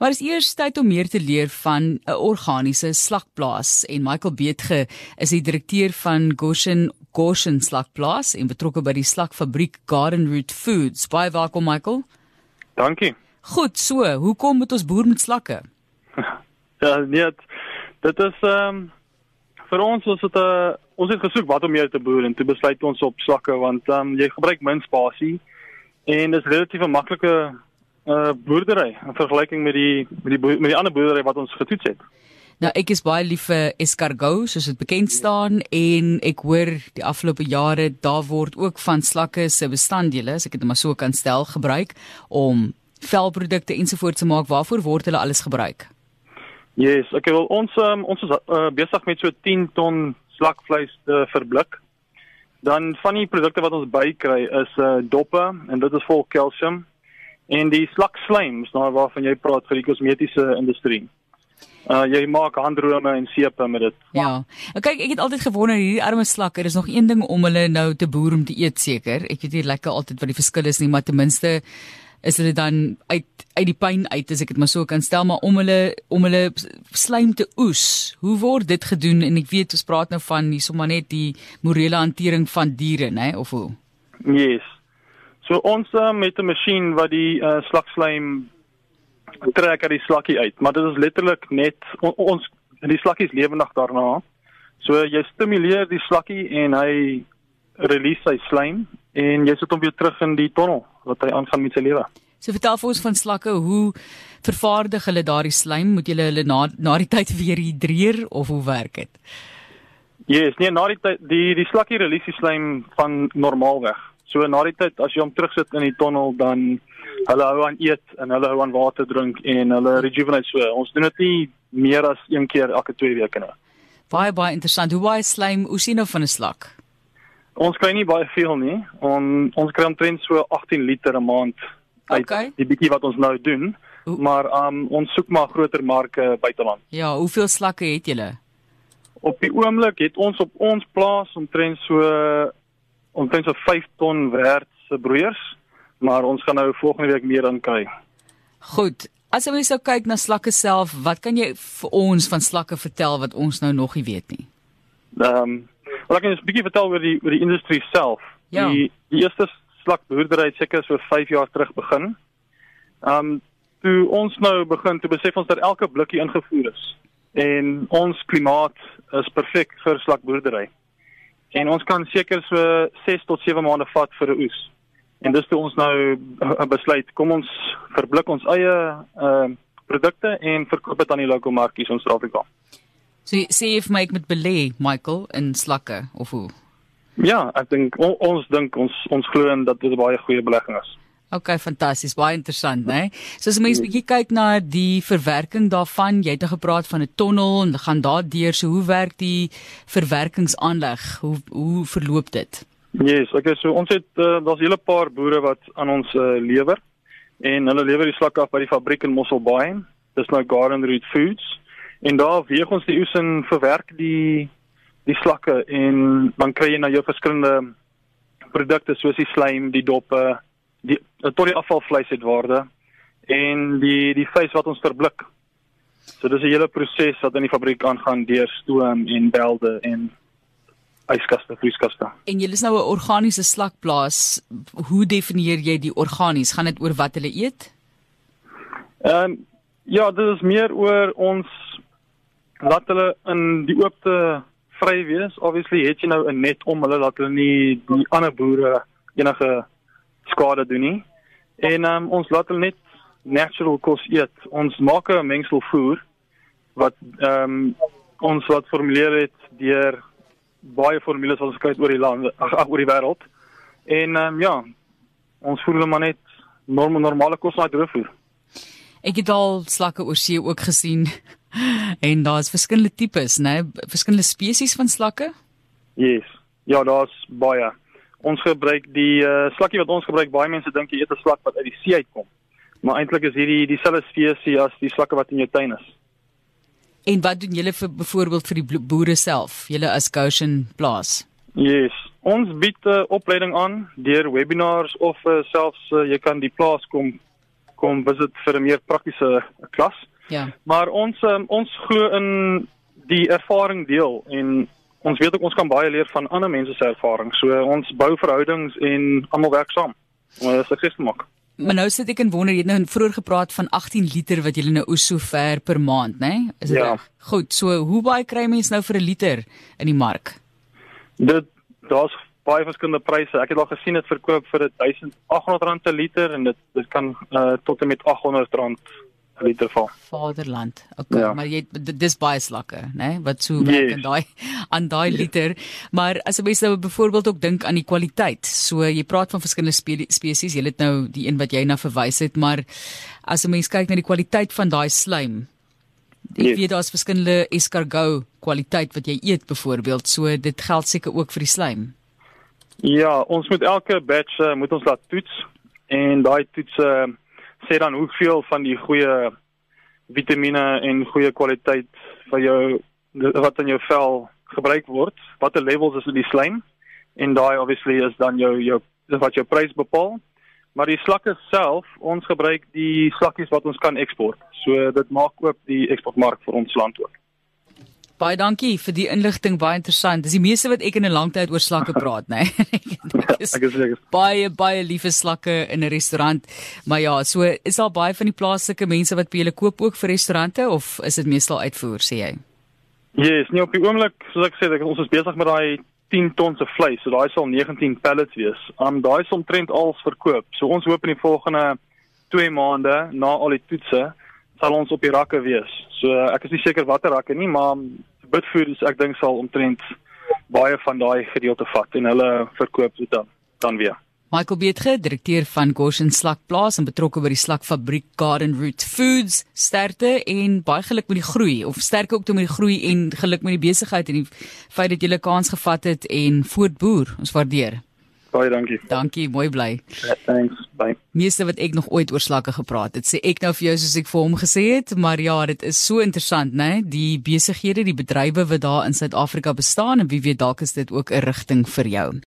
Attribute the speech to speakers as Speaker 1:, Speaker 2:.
Speaker 1: Maar is eers tyd om meer te leer van 'n organiese slakplaas en Michael Beetge is die direkteur van Goshen Goshen Slakplaas en betrokke by die slakfabriek Garden Root Foods. Baie welkom Michael.
Speaker 2: Dankie.
Speaker 1: Goed, so, hoekom moet ons boer met slakke?
Speaker 2: ja, nee, dit is ehm um, vir ons was dit 'n uh, ons het gesoek wat om meer te boer en toe besluit ons op slakke want ehm um, jy gebruik min spasie en dis relatief 'n maklike uh boerdery in vergelyking met die met die met die ander boerdery wat ons getoets het.
Speaker 1: Nou ek is baie lief vir escargot soos dit bekend staan en ek hoor die afgelope jare daar word ook van slakke se bestanddele, as ek dit maar so kan stel, gebruik om velprodukte ensovoorts te maak. Waarvoor word hulle alles gebruik?
Speaker 2: Yes, ek wil ons um, ons is uh, besig met so 10 ton slakvleis te verblik. Dan van die produkte wat ons bykry is uh doppe en dit is vol kalsium en die slakslaim, nou waarvan jy praat vir die kosmetiese industrie. Uh jy maak handrome en sepe met dit.
Speaker 1: Ja. Kyk, ek het altyd gewonder hierdie arme slakke, er is nog een ding om hulle nou te boer om te eet seker. Ek weet nie lekker altyd wat die verskil is nie, maar ten minste is hulle dan uit uit die pyn uit as ek dit maar so kan stel maar om hulle om hulle slaim te oes. Hoe word dit gedoen en ek weet ons praat nou van hier sommer net die morele hantering van diere, né, of hoe?
Speaker 2: Yes. So ons uh, met 'n masjien wat die uh, slakslaim trek uit die slakkie uit, maar dit is letterlik net on, ons die slakkies lewendig daarna. So jy stimuleer die slakkie en hy release sy slaim en jy sit hom weer terug in die tonnel wat hy aangaan met sy lewe.
Speaker 1: So vertel vir ons van slakke, hoe vervaardig hulle daardie slaim? Moet jy hulle na na die tyd weer hidreer of hoe werk dit?
Speaker 2: Yes, nee, na die tyd die die slakkie release die slaim van normaalweg. So na die tyd as jy hom terugsit in die tonnel dan hulle hou aan eet en hulle hou aan water drink en hulle rejuvenate so. Ons doen dit nie meer as een keer elke 2 weke nie.
Speaker 1: Baie baie interessant. Hoe baie slaim hoe sien nou van 'n slak?
Speaker 2: Ons kry nie baie veel nie. On, ons kry omtrent so 18 liter 'n maand uit okay. die bietjie wat ons nou doen. Hoe? Maar um, ons soek maar groter marke buiteland.
Speaker 1: Ja, hoeveel slakke het julle?
Speaker 2: Op die oomblik het ons op ons plaas omtrent so omtrent so 5 ton werd se broeiers, maar ons gaan nou volgende week meer dan kry.
Speaker 1: Goed. As jy sou kyk na slakke self, wat kan jy vir ons van slakke vertel wat ons nou nog nie weet nie?
Speaker 2: Ehm um, Wel ek kan net 'n bietjie vertel oor die oor die industrie self.
Speaker 1: Ja.
Speaker 2: Die die eerste slakboerdery het seker so 5 jaar terug begin. Um toe ons nou begin te besef ons dat elke blikkie ingevoer is en ons klimaat is perfek vir slakboerdery. En ons kan seker so 6 tot 7 maande vat vir 'n oes. En dis toe ons nou besluit kom ons verblik ons eie uh produkte en verkoop dit aan die lokale markies in Suid-Afrika.
Speaker 1: So sê jy vir my ek moet belê Michael in slakke of hoe?
Speaker 2: Ja, ek dink on, ons dink ons ons glo in dat dit 'n baie goeie belegging is.
Speaker 1: OK, fantasties, baie interessant, né? Nee? So as mens bietjie kyk na die verwerking daarvan, jy het nou gepraat van 'n tonnel en gaan daar deur, so hoe werk die verwerkingsaanleg? Hoe hoe verloop dit?
Speaker 2: Yes, okay, so ons het uh, daar's 'n hele paar boere wat aan ons uh, lewer en hulle lewer die slakke af by die fabriek in Mosselbaai. Dis nou Garden Root Foods. En daar weeg ons die oes en verwerk die die slakke en dan kry jy nou jou verskillende produkte soos die slaim, die doppe, die tot die afvalvleis het waarde en die die vleis wat ons verblik. So dis 'n hele proses wat in die fabriek aangaan deur stoom en belde en yskaste, vrieskaste.
Speaker 1: En jy is nou 'n organiese slakplaas. Hoe definieer jy die organies? Gaan dit oor wat hulle eet?
Speaker 2: Ehm um, ja, dit is meer oor ons laat hulle in die oopte vry wees. Obviously het jy nou 'n net om hulle laat hulle nie die ander boere enige skade doen nie. En um, ons laat hulle net natural kos eet. Ons maak 'n mengsel voer wat ehm um, ons wat formuleer het deur baie formules wat ons kry oor die land ag ag oor die wêreld. En ehm um, ja, ons voer hulle maar net norm normale kos na droogvoer.
Speaker 1: Ek het al slakke oor see ook gesien. en daar's verskillende tipes, né? Verskillende spesies van slakke?
Speaker 2: Yes. Ja, daar's baie. Ons gebruik die uh, slakkie wat ons gebruik, baie mense dink jy eet 'n slak wat uit die see uitkom. Maar eintlik is hierdie dieselfde spesies as die slakke wat in jou tuin is.
Speaker 1: En wat doen julle vir byvoorbeeld vir die boere self? Julle as Goshen plaas?
Speaker 2: Yes. Ons bied 'n uh, opleiding aan deur webinars of uh, selfs uh, jy kan die plaas kom kom visit vir 'n meer praktiese klas.
Speaker 1: Ja.
Speaker 2: Maar ons um, ons glo in die ervaring deel en ons weet ook ons kan baie leer van ander mense se ervaring. So ons bou verhoudings en almal werk saam om 'n sukses te maak.
Speaker 1: Maar nou sit ek en wonder, jy het nou vroeër gepraat van 18 liter wat jy nou oes so ver per maand, né? Nee? Is dit
Speaker 2: Ja.
Speaker 1: reg? Goed, so hoe baie kry mens nou vir 'n liter in die mark?
Speaker 2: Dit daar's baie verskillende pryse. Ek het al gesien dit verkoop vir 1800 rand per liter en dit dit kan uh, tot en met 800 liter val.
Speaker 1: Vaderland. Okay,
Speaker 2: Ja.
Speaker 1: maar jy dis baie slakke, né? Nee? Wat so werk
Speaker 2: Yes.
Speaker 1: aan daai aan daai liter. Maar as 'n mens nou byvoorbeeld ook dink aan die kwaliteit. So jy praat van verskillende spe spesies. Jy het nou die een wat jy na verwys het, maar as 'n mens kyk na die kwaliteit van daai slaim. Ek
Speaker 2: Yes.
Speaker 1: weet daar's verskillende escargot kwaliteit wat jy eet byvoorbeeld. So dit geld seker ook vir die slaim.
Speaker 2: Ja, ons moet elke batch uh, moet ons laat toets en daai toets uh, sê dan hoeveel van die goeie vitamiene en goeie kwaliteit van jou wat in jou vel gebruik word, watter levels is in die slaim en daai obviously is dan jou jou wat jou prys bepaal. Maar die slakke self, ons gebruik die slakkies wat ons kan eksport. So dit maak ook die eksportmark vir ons land ook.
Speaker 1: Baie dankie vir die inligting, baie interessant. Dis die meeste wat ek in 'n lang tyd oor slakke praat, né? Nee?
Speaker 2: Ek is seker.
Speaker 1: baie baie liewe slakke in 'n restaurant. Maar ja, so is daar baie van die plaaslike mense wat by julle koop ook vir restaurante of is dit meestal uitvoer, sê jy?
Speaker 2: Yes, nee op die oomblik, soos ek sê, ek- ons is besig met daai 10 ton se vleis, so daai sal 19 pallets wees. Um daai is omtrent als verkoop. So ons hoop in die volgende 2 maande na al die toetse sal ons op die rakke wees. So ek is nie seker watter rakke nie, maar Bitfood ek dink sal omtrent baie van daai gedeelte vat en hulle verkoop dit dan dan weer.
Speaker 1: Michael Beetge, direkteur van Goshen Slakplaas en betrokke by die slakfabriek Garden Root Foods, sterkte en baie geluk met die groei of sterkte ook toe met die groei en geluk met die besigheid en die feit dat jy 'n kans gevat het en voortboer. Ons waardeer.
Speaker 2: Baie dankie.
Speaker 1: Dankie, mooi bly.
Speaker 2: Ja, thanks. Bye.
Speaker 1: meeste wat ek nog ooit oor slakke gepraat het. Sê ek nou vir jou soos ek vir hom gesê het, maar ja, dit is so interessant, né? Die besighede, die bedrywe wat daar in Suid-Afrika bestaan en wie weet dalk is dit ook 'n rigting vir jou.